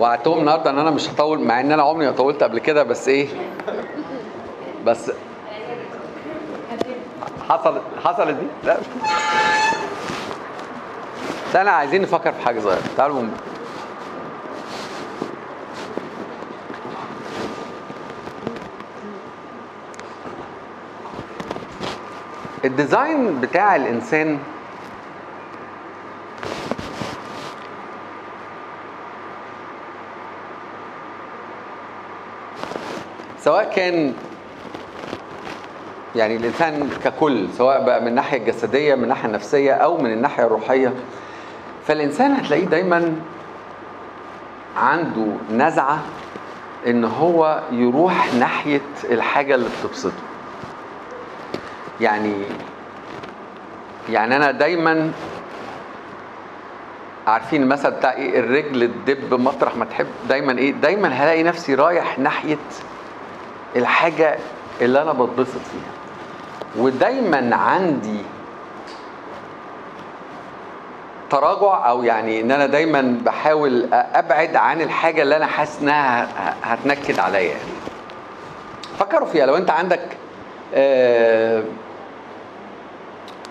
وعدتهم النهارده إن أنا مش هطول مع إن أنا عمري ما طولت قبل كده بس إيه؟ بس حصل حصلت دي؟ لا. لا أنا عايزين نفكر في حاجة صغيرة. تعالوا الديزاين بتاع الإنسان سواء كان يعني الإنسان ككل سواء بقى من الناحية الجسدية من الناحية النفسية أو من الناحية الروحية فالإنسان هتلاقيه دايما عنده نزعة إن هو يروح ناحية الحاجة اللي بتبسطه. يعني يعني أنا دايما عارفين المثل بتاع إيه؟ الرجل تدب مطرح ما تحب. دايما إيه؟ دايما هلاقي نفسي رايح ناحية الحاجة اللي أنا بتبسط فيها. ودايما عندي تراجع أو يعني إن أنا دايما بحاول أبعد عن الحاجة اللي أنا حاسس إنها هتنكد عليا. يعني فكروا فيها. لو أنت عندك آه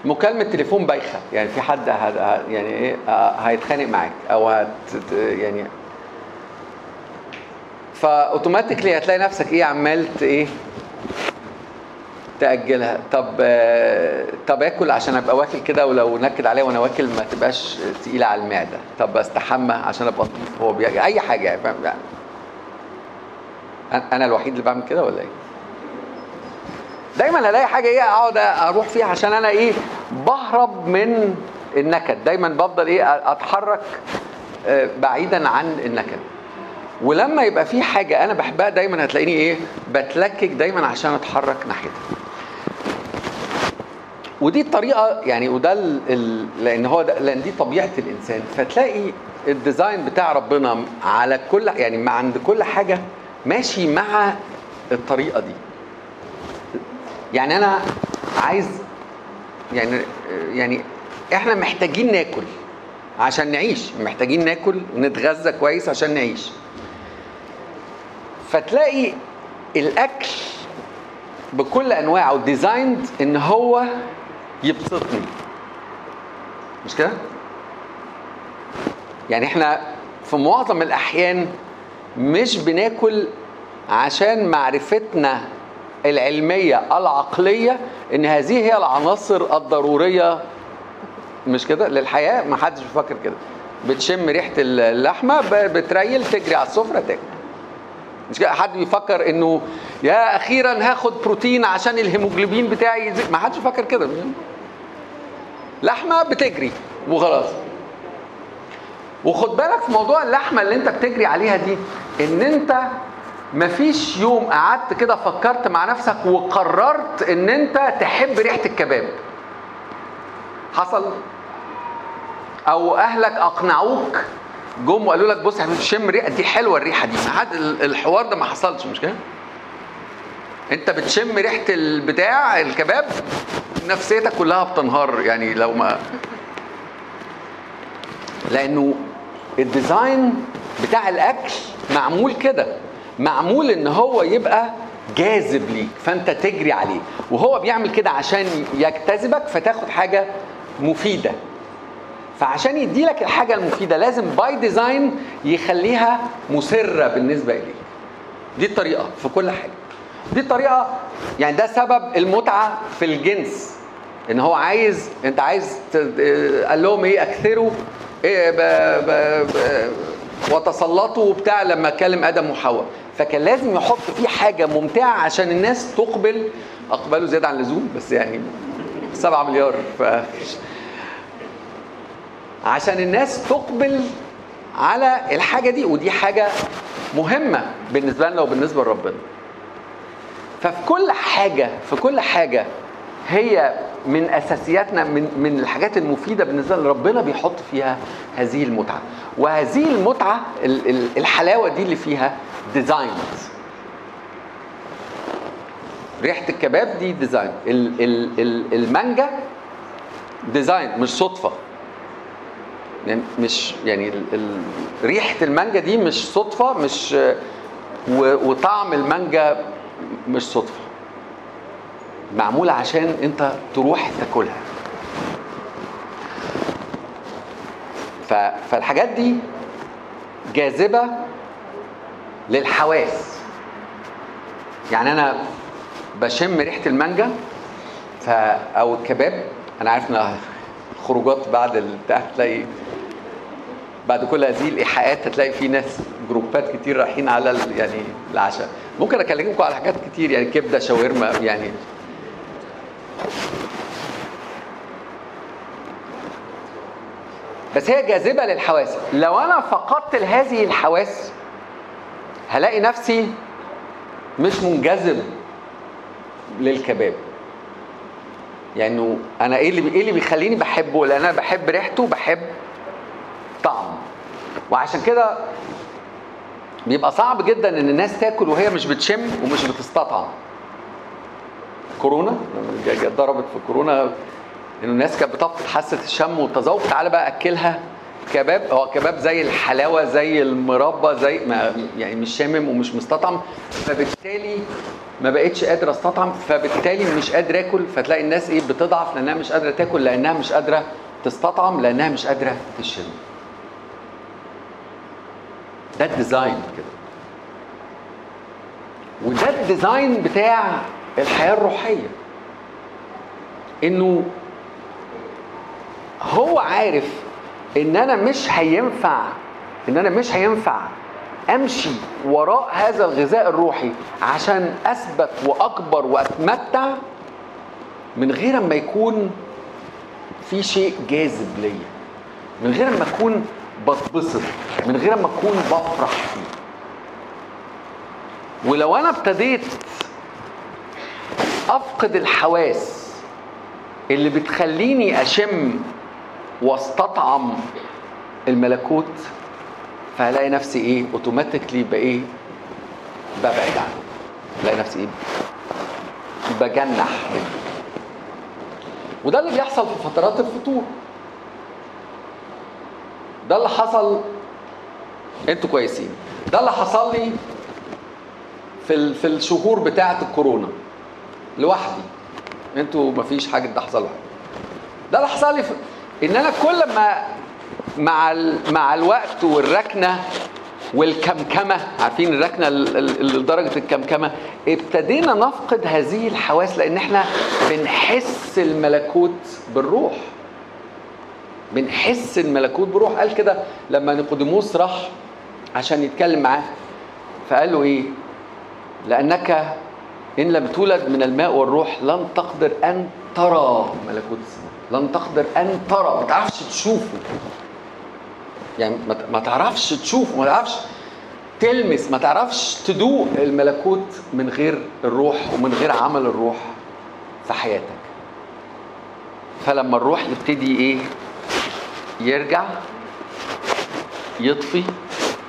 مكالمة تليفون بايخة. يعني في حد يعني إيه هيتخانق معاك أو هت يعني فأوتوماتيكلي هتلاقي نفسك إيه عمال إيه؟ تأجلها. طب آه طب آكل عشان أبقى واكل كده ولو نكد عليا وأنا واكل ما تبقاش تقيلة على المعدة. طب أستحمى عشان أبقى نظيف هو بيجي. أي حاجة يعني فاهم؟ يعني. أنا الوحيد اللي بعمل كده ولا إيه؟ دايما الاقي حاجة إيه أقعد أروح فيها عشان أنا إيه بهرب من النكد. دايما بفضل إيه أتحرك بعيدا عن النكد. ولما يبقى في حاجة أنا بحبها دايما هتلاقيني إيه؟ بتلكك دايما عشان أتحرك ناحيتها. ودي الطريقة يعني وده ال لأن هو ده لأن دي طبيعة الإنسان. فتلاقي الديزاين بتاع ربنا على كل يعني مع عند كل حاجة ماشي مع الطريقة دي. يعني أنا عايز يعني يعني إحنا محتاجين ناكل عشان نعيش محتاجين ناكل ونتغذى كويس عشان نعيش. فتلاقي الأكل بكل أنواعه ديزايند إن هو يبسطني. مش كده؟ يعني إحنا في معظم الأحيان مش بناكل عشان معرفتنا العلمية العقلية إن هذه هي العناصر الضرورية. مش كده؟ للحياة ما حدش بيفكر كده. بتشم ريحة اللحمة بتريل تجري على السفرة تاكل. مش حد بيفكر إنه يا أخيرا هاخد بروتين عشان الهيموجلوبين بتاعي يزيد. ما حدش بيفكر كده. لحمة بتجري وخلاص. وخد بالك في موضوع اللحمة اللي أنت بتجري عليها دي إن أنت مفيش يوم قعدت كده فكرت مع نفسك وقررت إن أنت تحب ريحة الكباب. حصل؟ أو أهلك أقنعوك جم وقالوا لك بص يا حبيبي شم دي حلوة الريحة دي. ما الحوار ده ما حصلش مش كده؟ انت بتشم ريحة البتاع الكباب نفسيتك كلها بتنهار. يعني لو ما لأنه ال design بتاع الأكل معمول كده. معمول إن هو يبقى جاذب ليك فأنت تجري عليه. وهو بيعمل كده عشان يجتذبك فتاخد حاجة مفيدة. فعشان يدي لك الحاجة المفيدة لازم by design يخليها مسرة بالنسبة إليك. دي الطريقة في كل حاجة. دي الطريقة يعني ده سبب المتعة في الجنس. إن هو عايز أنت عايز قال لهم إيه أكثروا إيه ب ب ب وتسلطوا وبتاع لما كلم آدم وحواء. فكان لازم يحط فيه حاجة ممتعة عشان الناس تقبل. اقبلوا زيادة عن اللزوم بس يعني 7 مليار ف عشان الناس تقبل على الحاجة دي ودي حاجة مهمة بالنسبة لنا وبالنسبة لربنا. ففي كل حاجة في كل حاجة هي من أساسياتنا من من الحاجات المفيدة بالنسبة لربنا بيحط فيها هذه المتعة. وهذه المتعة الحلاوة دي اللي فيها design ريحة الكباب دي design المانجا design مش صدفة. مش يعني ال- ال- ريحة المانجا دي مش صدفة مش وطعم المانجا مش صدفة. معمولة عشان انت تروح تاكلها. فالحاجات دي جاذبة للحواس. يعني أنا بشم ريحة المانجا أو الكباب أنا عارف ان خروجات بعد البتاع تلاقي بعد كل هذه الإيحاءات هتلاقي في ناس جروبات كتير رايحين على يعني العشاء. ممكن أكلمكم على حاجات كتير يعني كبدة شاورما يعني بس هي جاذبة للحواس. لو أنا فقدت هذه الحواس هلاقي نفسي مش منجذب للكباب. يعني أنا إيه اللي إيه اللي بيخليني بحبه؟ لأن أنا بحب ريحته بحب طعمه. وعشان كده بيبقى صعب جدا إن الناس تاكل وهي مش بتشم ومش بتستطعم. كورونا؟ لما ضربت في كورونا إنه الناس كانت بتفقد حاسة الشم والتذوق. تعالى بقى أكلها كباب. هو كباب زي الحلاوة زي المربى زي ما يعني مش شامم ومش مستطعم. فبالتالي ما بقتش قادر استطعم فبالتالي مش قادر آكل فتلاقي الناس إيه بتضعف لأنها مش قادرة تاكل لأنها مش قادرة تستطعم لأنها مش قادرة تشم. ده ال design كده. وده ال design بتاع الحياة الروحية. إنه هو عارف إن أنا مش هينفع إن أنا مش هينفع أمشي وراء هذا الغذاء الروحي عشان أثبت وأكبر وأتمتع من غير ما يكون في شيء جاذب ليا. من غير ما أكون بتبسط. من غير ما أكون بفرح فيه. ولو أنا ابتديت أفقد الحواس اللي بتخليني أشم وأستطعم الملكوت فهلاقي نفسي إيه اوتوماتيكلي بايه ببعد عنه. الاقي نفسي إيه؟ بجنح منه. وده اللي بيحصل في فترات الفطور ده اللي حصل. أنتوا كويسين. ده اللي حصل لي في في الشهور بتاعة الكورونا. لوحدي. أنتوا مفيش حاجة ده حصل لوحدي ده اللي حصل لي في إن أنا كل ما مع. مع الوقت والركنة والكمكمة. عارفين الركنة ال- ال- ال- لدرجه الكمكمة؟ ابتدينا نفقد هذه الحواس لأن إحنا بنحس الملكوت بالروح. بنحس الملكوت بالروح. قال كده لما نيقوديموس راح عشان يتكلم معاه فقال له إيه؟ لأنك إن لم تولد من الماء والروح لن تقدر أن ترى ملكوت السماء. لن تقدر أن ترى. ما تعرفش تشوفه. يعني ما تعرفش تشوفه ما تعرفش تلمس ما تعرفش تدوق الملكوت من غير الروح ومن غير عمل الروح في حياتك. فلما الروح يبتدي إيه؟ يرجع يطفي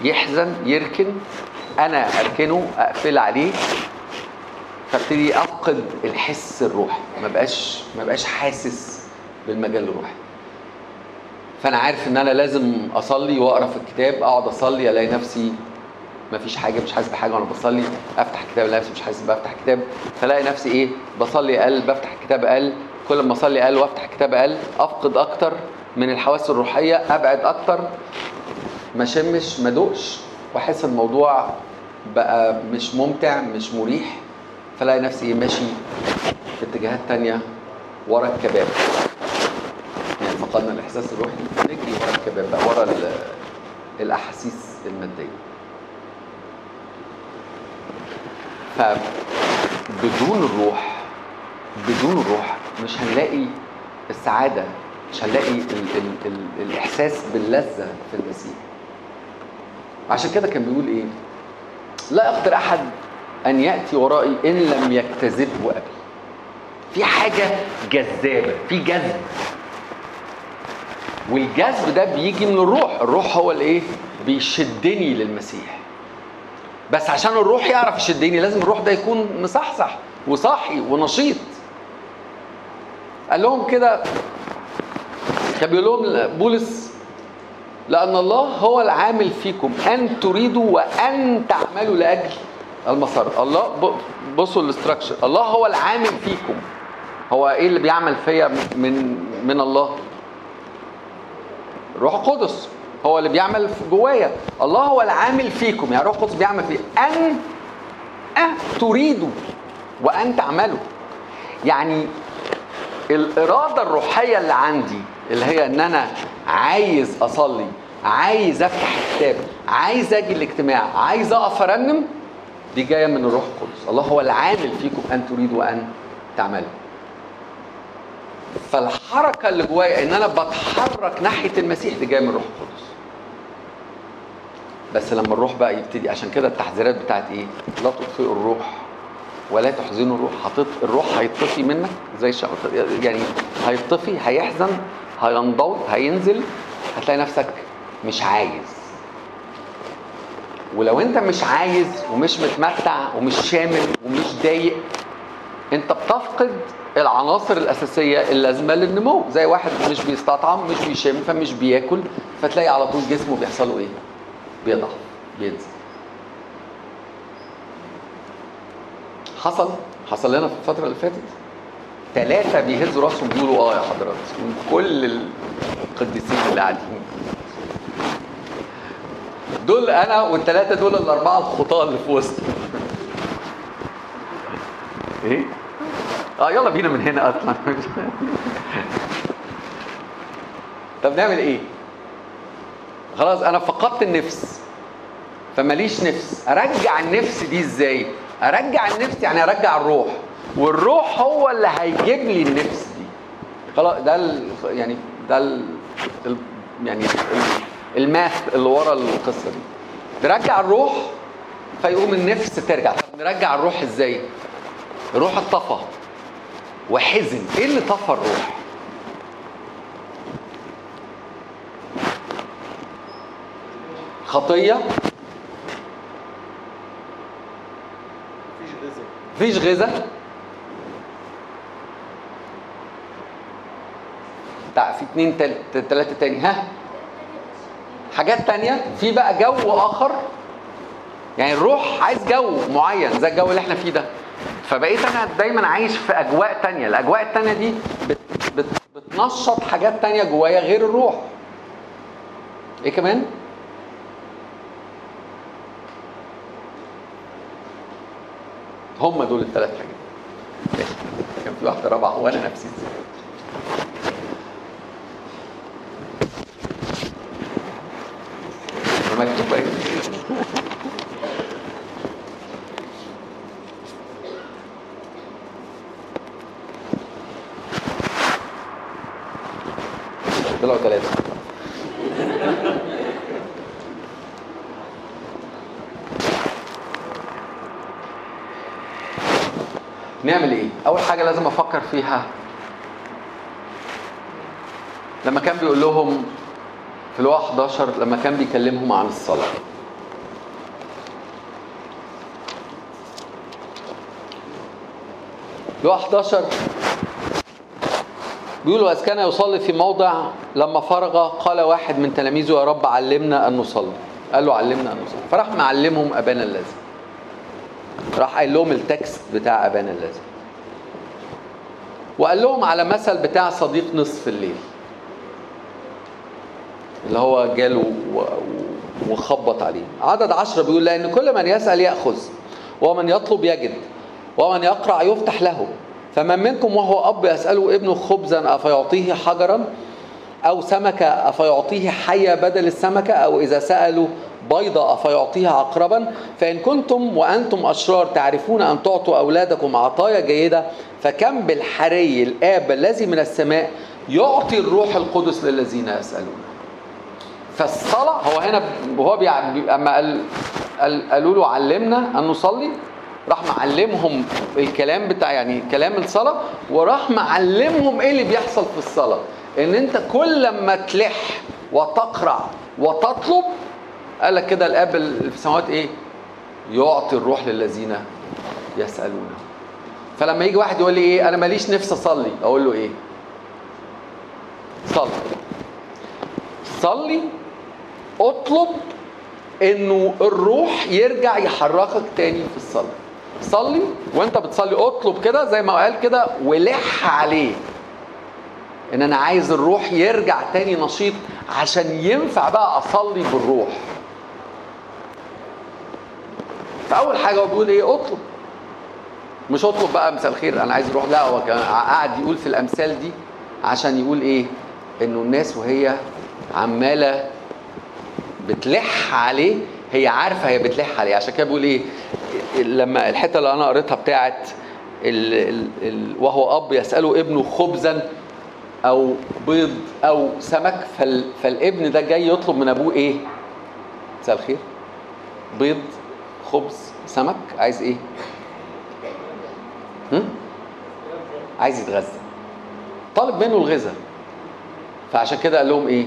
يحزن يركن أنا أركنه أقفل عليه فابتدي افقد الحس الروحي. ما بقاش ما بقاش حاسس بالمجال الروحي. فأنا عارف إن أنا لازم أصلي وأقرأ في الكتاب أقعد أصلي ألاقي نفسي ما فيش حاجة مش حاسس بحاجة وأنا بصلي أفتح كتاب ألاقي نفسي مش حاسس بفتح كتاب فلاقي نفسي إيه؟ بصلي أقل بفتح كتاب أقل كل ما أصلي أقل وأفتح كتاب أقل أفقد أكتر من الحواس الروحية أبعد أكتر ما شمش ما ادوقش وأحس الموضوع بقى مش ممتع مش مريح فلاقي نفسي إيه؟ ماشي في اتجاهات تانية ورا الكباب. فقدنا الإحساس الروحي نجري ورا الكباب بقى ورا ال- الأحاسيس المادية. فبدون الروح بدون الروح مش هنلاقي السعادة مش هنلاقي ال ال ال الإحساس باللذة في المسيح. عشان كده كان بيقول إيه؟ لا يقدر أحد أن يأتي ورائي إن لم يجتذبه أبي. في حاجة جذابة في جذب. والجذب ده بيجي من الروح. الروح هو اللي إيه بيشدني للمسيح. بس عشان الروح يعرف يشدني لازم الروح ده يكون مصحصح وصاحي ونشيط. قال لهم كده كان بيقول لهم بولس لأن الله هو العامل فيكم أن تريدوا وأن تعملوا لأجل المسار الله بصوا الاستراكشر. الله هو العامل فيكم. هو إيه اللي بيعمل فيا من من الله؟ روح القدس. هو اللي بيعمل في جوايا. الله هو العامل فيكم. يعني روح القدس بيعمل فيه ان أن تريدوا وأن تعملوا. يعني الإرادة الروحية اللي عندي اللي هي إن أنا عايز أصلي عايز أفتح كتاب عايز أجي الاجتماع عايز أقف أرنم دي جاية من الروح القدس. الله هو العامل فيكم أن تريدوا وأن تعملوا. فالحركة اللي جوايا إن أنا بتحرك ناحية المسيح دي جاية من الروح القدس. بس لما الروح بقى يبتدي عشان كده التحذيرات بتاعت إيه؟ لا تطفئوا الروح ولا تحزنوا الروح. هتط... الروح هيطفي منك زي. يعني هيطفي هيحزن هينضوي هينزل هتلاقي نفسك مش عايز. ولو أنت مش عايز ومش متمتع ومش شامل ومش ضايق أنت بتفقد العناصر الأساسية اللازمة للنمو. زي واحد مش بيستطعم مش بيشم فمش بياكل فتلاقي على طول جسمه بيحصل له إيه؟ بيضعف بينزل. حصل حصل لنا في الفترة اللي فاتت. ثلاثة بيهزوا راسهم بيقولوا آه يا حضرات من كل القديسين اللي قاعدين. دول أنا والثلاثه دول الأربعة الخطاة اللي في وسط. إيه؟ آه يلا بينا من هنا اطلع طب نعمل إيه؟ خلاص أنا فقدت النفس فماليش نفس. أرجع النفس دي إزاي؟ أرجع النفس يعني أرجع الروح. والروح هو اللي هيجيب لي النفس دي. خلاص ده ال... يعني ده ال... يعني ال... الماث اللي ورا القصة دي. نرجع الروح فيقوم النفس ترجع. طب نرجع الروح إزاي؟ الروح اتطفى وحزن. إيه اللي طفى الروح؟ خطية؟ مفيش غذاء مفيش غذاء تع- في اتنين تل- تلاتة تاني. ها؟ حاجات تانية؟ في بقى جو آخر؟ يعني الروح عايز جو معين زي الجو اللي إحنا فيه ده. فبقيت أنا دايما عايش في أجواء تانية. الأجواء التانية دي بت بت بتنشط حاجات تانية جوايا غير الروح. إيه كمان؟ هم دول الثلاث حاجات. كان في واحدة رابعة وأنا نفسي مكتوبه إيه طلعوا ثلاثة نعمل إيه؟ أول حاجة لازم أفكر فيها. لما كان بيقول لهم في الواقع 11 لما كان بيكلمهم عن الصلاة. لواء 11 بيقولوا إذ كان يصلي في موضع لما فرغ قال واحد من تلاميذه يا رب علمنا أن نصلي قال له علمنا أن نصلي فراح معلمهم أبانا الذي راح قايل لهم التكست بتاع أبانا الذي وقال لهم على مثل بتاع صديق نصف الليل. اللي هو جاله وخبط عليه. عدد عشرة بيقول لأن كل من يسأل يأخذ ومن يطلب يجد ومن يقرع يفتح له فمن منكم وهو أب يسأله ابنه خبزا أفيعطيه حجرا؟ أو سمكة أفيعطيه حية بدل السمكة؟ أو إذا سألوا بيضة أفيعطيها عقربا فإن كنتم وأنتم أشرار تعرفون أن تعطوا أولادكم عطايا جيدة فكم بالحري الآب الذي من السماء يعطي الروح القدس للذين يسألونه فالصلاة هو هنا وهو بيع- بي- اما قال قال- قالوا له علمنا أن نصلي؟ راح معلمهم الكلام بتاع يعني كلام الصلاة وراح معلمهم إيه اللي بيحصل في الصلاة؟ إن أنت كل ما تلح وتقرع وتطلب قال لك كده الآب في السماوات إيه؟ يعطي الروح للذين يسألونه فلما يجي واحد يقول لي إيه؟ أنا ماليش نفس أصلي أقول له إيه؟ صلي. صلي اطلب إنه الروح يرجع يحركك تاني في الصلاة. صلي وانت بتصلي اطلب كده زي ما قال كده ولح عليه. ان أنا عايز الروح يرجع تاني نشيط عشان ينفع بقى اصلي بالروح. فأول حاجة هو بيقول إيه؟ اطلب. مش اطلب بقى مساء الخير أنا عايز أروح لا هو قاعد يقول في الأمثال دي عشان يقول إيه؟ إنه الناس وهي عمالة بتلح عليه هي عارفة هي بتلح عليه. عشان كده بيقول إيه؟ لما الحتة اللي أنا قريتها بتاعت وهو أب يسأله ابنه خبزا أو بيض أو سمك فال فالابن ده جاي يطلب من أبوه إيه؟ مساء الخير. بيض خبز سمك عايز إيه؟ هم؟ عايز يتغذى. طالب منه الغذاء. فعشان كده قال لهم إيه؟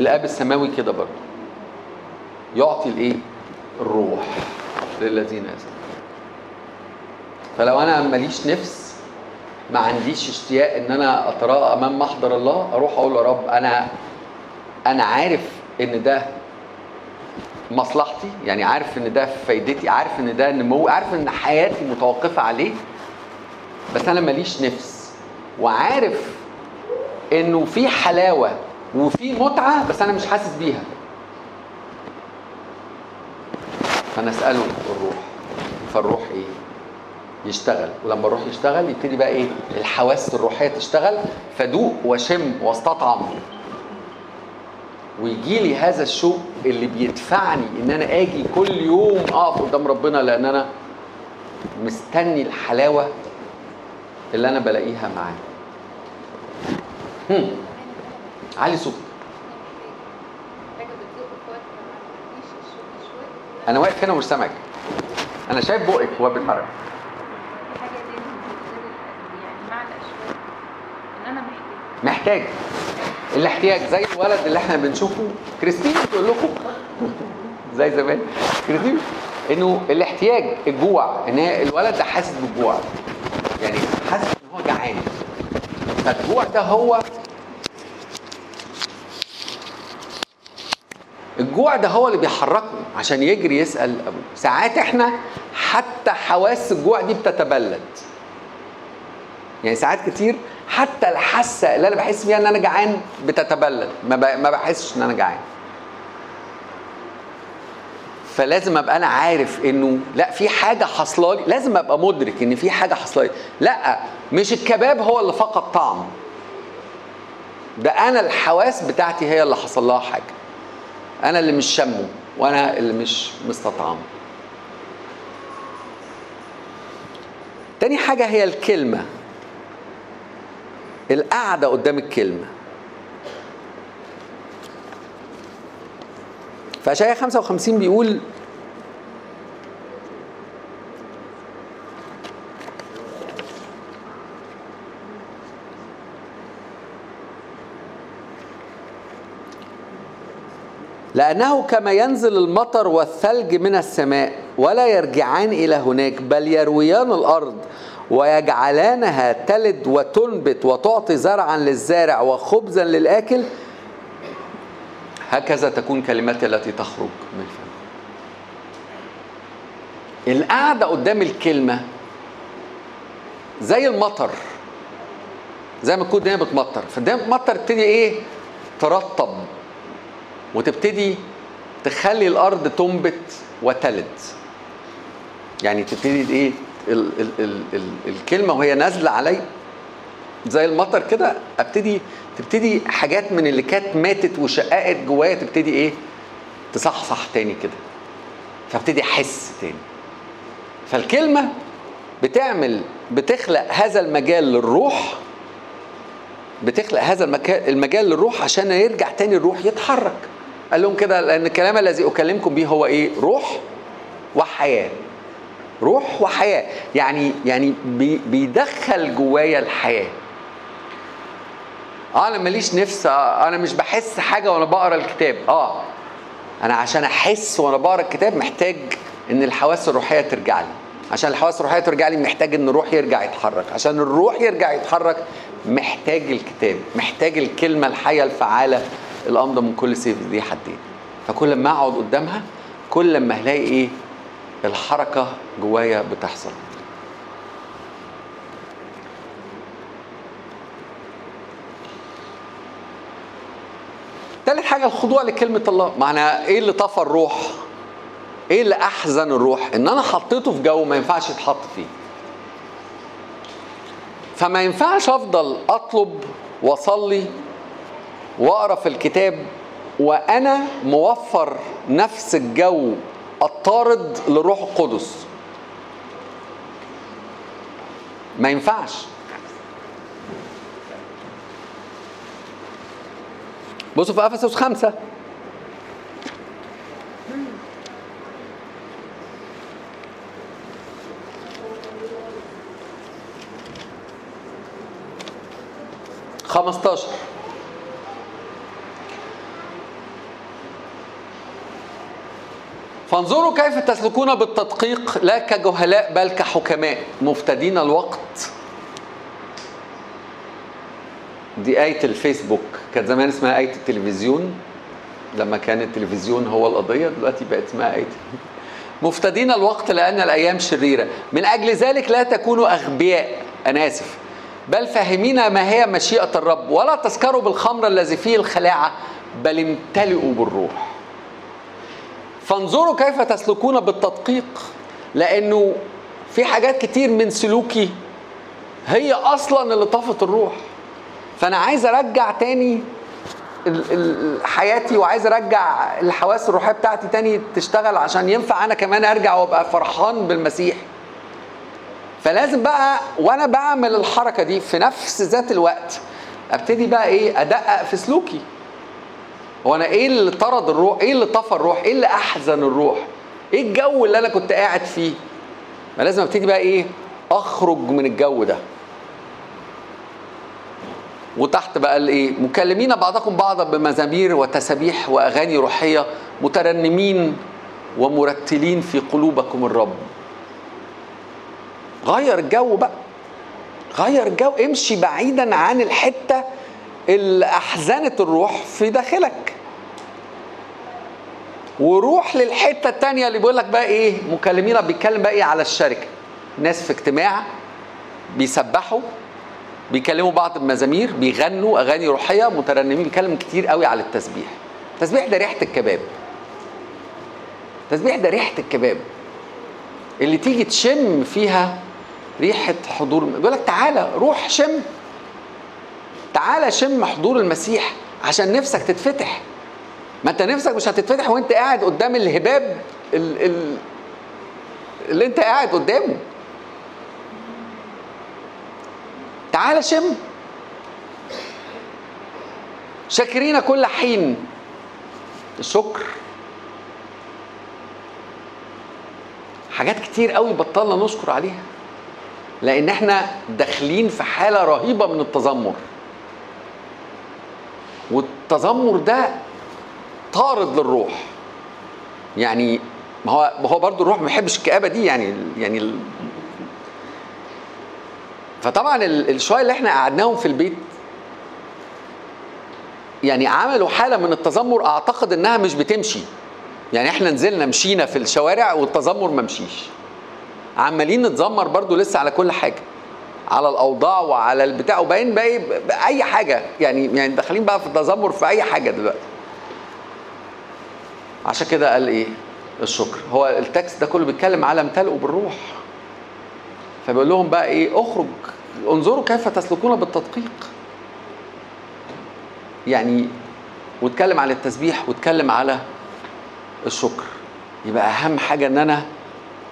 الآب السماوي كده برضه. يعطي الإيه؟ الروح. للذين يسألون فلو أنا ماليش نفس ما عنديش اشتياق إن أنا اتراءى أمام محضر الله أروح أقول يا رب أنا أنا عارف إن ده مصلحتي يعني عارف إن ده فايدتي عارف إن ده نمو عارف إن حياتي متوقفة عليه بس أنا ماليش نفس. وعارف إنه في حلاوة وفي متعة بس أنا مش حاسس بيها. فنسأله. الروح. فالروح إيه؟ يشتغل. ولما الروح يشتغل يبتدي بقى إيه؟ الحواس الروحية تشتغل. فدوق وشم واستطعم. ويجي لي هذا الشوق اللي بيدفعني إن أنا آجي كل يوم أقف قدام ربنا لأن أنا مستني الحلاوة اللي أنا بلاقيها معاه. علي صوتك حاجة بتزق في وقت ما عنديش الشغل شوية أنا واقف هنا ومش سامعك أنا شايف بقك وهو بيتحرك. يعني محتاج. محتاج. الاحتياج زي الولد اللي إحنا بنشوفه. كريستين بتقول لكم؟ زي زمان. كريستين إنه الاحتياج الجوع إن هي الولد ده حاسس بالجوع. يعني حاسس إن هو جعان. فالجوع ده هو الجوع ده هو اللي بيحركه عشان يجري يسأل أبوه. ساعات إحنا حتى حواس الجوع دي بتتبلد. يعني ساعات كتير حتى الحاسة اللي أنا بحس بيها إن أنا جعان بتتبلد. ما بحسش إن أنا جعان. فلازم أبقى أنا عارف إنه لأ في حاجة حاصلة لي. لازم أبقى مدرك إن في حاجة حاصلة لي. لأ مش الكباب هو اللي فقد طعم ده أنا الحواس بتاعتي هي اللي حصل لها حاجة. أنا اللي مش شمه وأنا اللي مش مستطعمه. تاني حاجة هي الكلمة. القعدة قدام الكلمة. فأشعياء 55 بيقول لأنه كما ينزل المطر والثلج من السماء ولا يرجعان إلى هناك بل يرويان الأرض ويجعلانها تلد وتنبت وتعطي زرعا للزارع وخبزا للآكل. هكذا تكون كلماتي التي تخرج من فمي القعدة قدام الكلمة زي المطر زي ما تكون الدنيا بتمطر فالدنيا بتمطر تبتدي إيه؟ ترطب. وتبتدي تخلي الأرض تنبت وتلد. يعني تبتدي إيه ال ال ال ال الكلمة وهي نازلة علي زي المطر كده أبتدي تبتدي حاجات من اللي كانت ماتت وشققت جوايا تبتدي إيه تصحصح تاني كده. فابتدي أحس تاني. فالكلمة بتعمل بتخلق هذا المجال للروح بتخلق هذا المجال للروح عشان يرجع تاني الروح يتحرك. قال لهم كده لأن الكلام الذي أكلمكم به هو إيه؟ روح وحياة. روح وحياة. يعني يعني بي بيدخل جوايا الحياة. آه أنا ماليش نفس آه أنا مش بحس حاجة وأنا بقرأ الكتاب. آه أنا عشان أحس وأنا بقرأ الكتاب محتاج إن الحواس الروحية ترجع لي. عشان الحواس الروحية ترجع لي محتاج إن الروح يرجع يتحرك. عشان الروح يرجع يتحرك محتاج الكتاب محتاج الكلمة الحية الفعالة الامضى من كل سيف ذي حدين. فكل ما أقعد قدامها كل ما هلاقي إيه؟ الحركة جوايا بتحصل. تالت حاجة الخضوع لكلمة الله. معنى إيه اللي طفى الروح؟ إيه اللي أحزن الروح؟ إن أنا حطيته في جو ما ينفعش يتحط فيه. فما ينفعش أفضل أطلب وأصلي واقرا في الكتاب وأنا موفر نفس الجو الطارد للروح القدس. ما ينفعش. بصوا في افسس خمسة. خمستاشر. فانظروا كيف تسلكون بالتدقيق لا كجهلاء بل كحكماء. مفتدين الوقت. دي آية الفيسبوك. كانت زمان اسمها آية التلفزيون. لما كان التلفزيون هو القضية دلوقتي بقت اسمها آية مفتدين الوقت لأن الأيام شريرة. من أجل ذلك لا تكونوا أغبياء. أنا آسف. بل فاهمين ما هي مشيئة الرب. ولا تسكروا بالخمر الذي فيه الخلاعة بل امتلئوا بالروح. فانظروا كيف تسلكون بالتدقيق لأنه في حاجات كتير من سلوكي هي أصلا اللي طفت الروح. فأنا عايز أرجع تاني حياتي وعايز أرجع الحواس الروحية بتاعتي تاني تشتغل عشان ينفع أنا كمان أرجع وأبقى فرحان بالمسيح. فلازم بقى وأنا بعمل الحركة دي في نفس ذات الوقت أبتدي بقى إيه أدقق في سلوكي. هو أنا إيه اللي طرد الروح؟ إيه اللي طفى الروح؟ إيه اللي أحزن الروح؟ إيه الجو اللي أنا كنت قاعد فيه؟ ما لازم أبتدي بقى إيه؟ أخرج من الجو ده. وتحت بقى الايه مكلمين بعضكم بعضا بمزامير وتسابيح وأغاني روحية مترنمين ومرتلين في قلوبكم الرب. غير الجو بقى. غير الجو امشي بعيدا عن الحتة أحزنت الروح في داخلك. وروح للحتة التانية اللي بيقول لك بقى إيه مكلمين بيتكلم بقى إيه على الشركة. ناس في اجتماع بيسبحوا بيكلموا بعض بمزامير بيغنوا أغاني روحية مترنمين بيتكلم كتير قوي على التسبيح. التسبيح ده ريحة الكباب. التسبيح ده ريحة الكباب. اللي تيجي تشم فيها ريحة حضور بيقول لك تعالى روح شم. تعالى شم حضور المسيح عشان نفسك تتفتح. ما انت نفسك مش هتتفتح وانت قاعد قدام الهباب ال- ال- اللي انت قاعد قدامه. تعال شم. شاكرين كل حين الشكر حاجات كتير قوي بطلنا نشكر عليها. لأن إحنا داخلين في حالة رهيبة من التذمر. والتذمر ده طارد للروح. يعني ما هو ما هو برضه الروح ما بيحبش الكآبة دي يعني يعني ال- فطبعا ال- الشوية اللي إحنا قعدناهم في البيت يعني عملوا حالة من التذمر أعتقد إنها مش بتمشي. يعني إحنا نزلنا مشينا في الشوارع والتذمر ما مشيش. عمالين نتذمر برضو لسه على كل حاجة. على الأوضاع وعلى البتاع وباين باقي باي حاجة يعني يعني داخلين بقى في التذمر في أي حاجة دلوقتي. عشان كده قال إيه؟ الشكر. هو التكست ده كله بيتكلم على امتلئوا بالروح. فبيقول لهم بقى إيه؟ اخرج انظروا كيف تسلكون بالتدقيق. يعني واتكلم على التسبيح واتكلم على الشكر. يبقى أهم حاجة إن أنا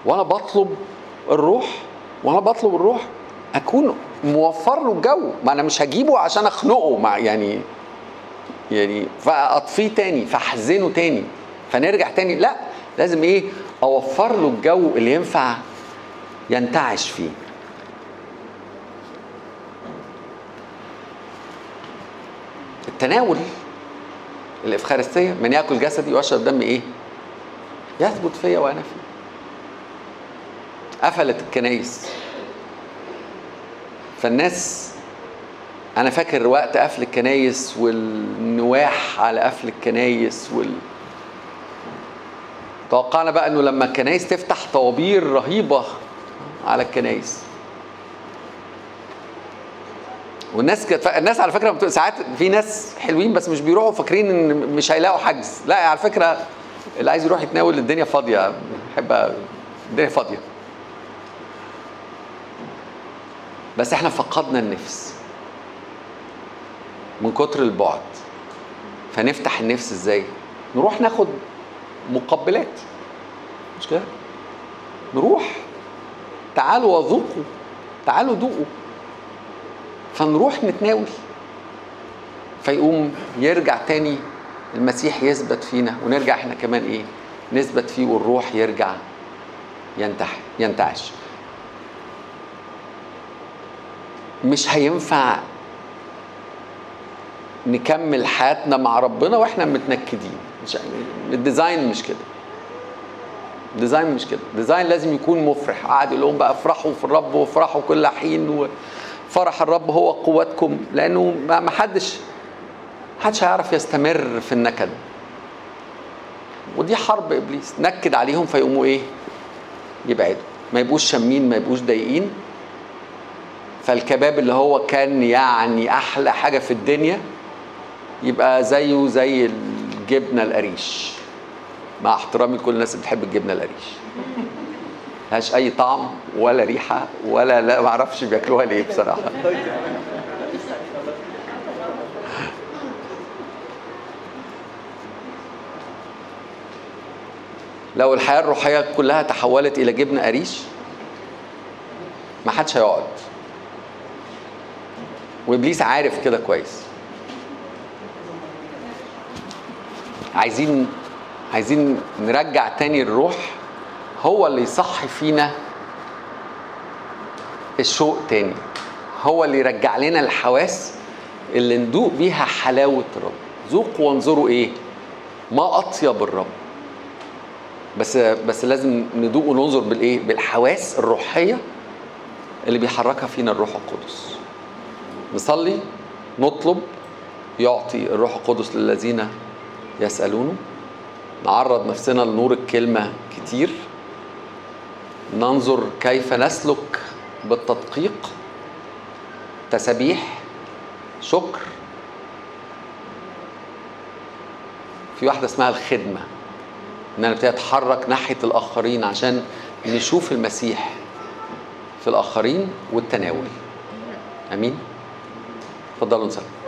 وأنا بطلب الروح وأنا بطلب الروح أكون موفر له الجو ما أنا مش هجيبه عشان أخنقه. مع يعني يعني فأطفيه تاني فأحزنه تاني فنرجع تاني. لا لازم إيه؟ أوفر له الجو اللي ينفع ينتعش فيه. التناول الإفخارستية من يأكل جسدي ويشرب دم إيه؟ يثبت فيا وأنا فيه. قفلت الكنايس فالناس أنا فاكر وقت قفل الكنايس والنواح على قفل الكنايس وال توقعنا بقى إنه لما الكنايس تفتح طوابير رهيبة على الكنايس. والناس كانت الناس على فكرة ساعات في ناس حلوين بس مش بيروحوا فاكرين إن مش هيلاقوا حجز. لا على فكرة اللي عايز يروح يتناول الدنيا فاضية. بحب الدنيا فاضية. بس إحنا فقدنا النفس من كتر البعد. فنفتح النفس إزاي؟ نروح ناخد مقبلات. مش كده؟ نروح. تعالوا وذوقوا. تعالوا ذوقوا. فنروح نتناول. فيقوم يرجع تاني المسيح يثبت فينا. ونرجع إحنا كمان إيه؟ نثبت فيه والروح يرجع ينتح ينتعش. مش هينفع نكمل حياتنا مع ربنا وإحنا متنكدين. مش ال design مش كده. ال design مش كده. ال design لازم يكون مفرح. قاعد يقول لهم بقى افرحوا في الرب وافرحوا كل حين وفرح الرب هو قوتكم. لأنه ما حدش محدش هيعرف يستمر في النكد. ودي حرب إبليس. نكد عليهم فيقوموا إيه؟ يبعدوا. ما يبقوش شامين ما يبقوش ضايقين. فالكباب اللي هو كان يعني أحلى حاجة في الدنيا يبقى زيه زي الجبنة القريش. مع احترامي لكل الناس اللي بتحب الجبنة القريش. ملهاش أي طعم ولا ريحة ولا لا ما أعرفش بياكلوها ليه بصراحة. لو الحياة الروحية كلها تحولت إلى جبنة قريش ما حدش هيقعد. وإبليس عارف كده كويس. عايزين عايزين نرجع تاني الروح. هو اللي يصحي فينا الشوق تاني. هو اللي يرجع لنا الحواس اللي ندوق بيها حلاوة الرب. ذوقوا وانظروا إيه؟ ما أطيب الرب. بس بس لازم ندوق وننظر بالإيه؟ بالحواس الروحية اللي بيحركها فينا الروح القدس. نصلي نطلب يعطي الروح القدس للذين يسألونه نعرض نفسنا لنور الكلمة كتير. ننظر كيف نسلك بالتدقيق. تسبيح شكر. في واحدة اسمها الخدمة ان أنا ابتدي اتحرك ناحية الآخرين عشان نشوف المسيح في الآخرين والتناول. أمين؟ تفضلوا نسلم